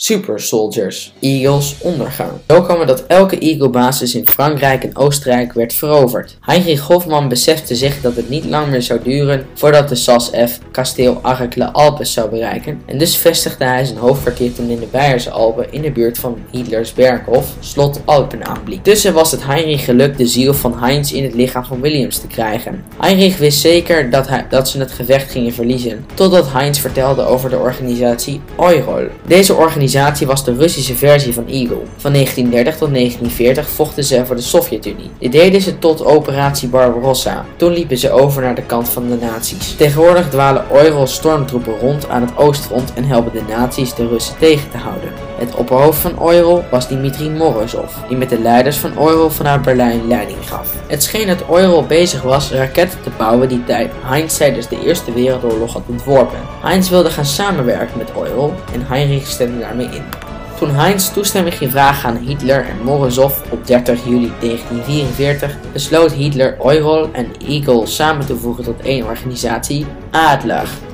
Super Soldiers, Eagles ondergang. Zo kwam het dat elke Eagle-basis in Frankrijk en Oostenrijk werd veroverd. Heinrich Hofmann besefte zich dat het niet lang meer zou duren voordat de SAS-F kasteel Arcle Alpes zou bereiken en dus vestigde hij zijn hoofdkwartier in de Beierse Alpen in de buurt van Hitlers Berghof, slot Alpenaanbliek. Tussen was het Heinrich gelukt de ziel van Heinz in het lichaam van Williams te krijgen. Heinrich wist zeker dat, hij, dat ze het gevecht gingen verliezen, totdat Heinz vertelde over de organisatie Eurol. Deze organisatie organisatie was de Russische versie van Eagle. Van 1930 tot 1940 vochten ze voor de Sovjet-Unie. Dit deden ze tot operatie Barbarossa. Toen liepen ze over naar de kant van de nazi's. Tegenwoordig dwalen Euro stormtroepen rond aan het oostfront en helpen de nazi's de Russen tegen te houden. Het opperhoofd van Euro was Dmitri Morozov, die met de leiders van Euro vanuit Berlijn leiding gaf. Het scheen dat Euro bezig was raketten te bouwen die Heinz tijdens de Eerste Wereldoorlog had ontworpen. Heinz wilde gaan samenwerken met Euro en Heinrich stemde daarmee in. Toen Heinz toestemming vragen aan Hitler en Morozov op 30 juli 1944, besloot Hitler Euro en Eagle samen te voegen tot één organisatie, Adler.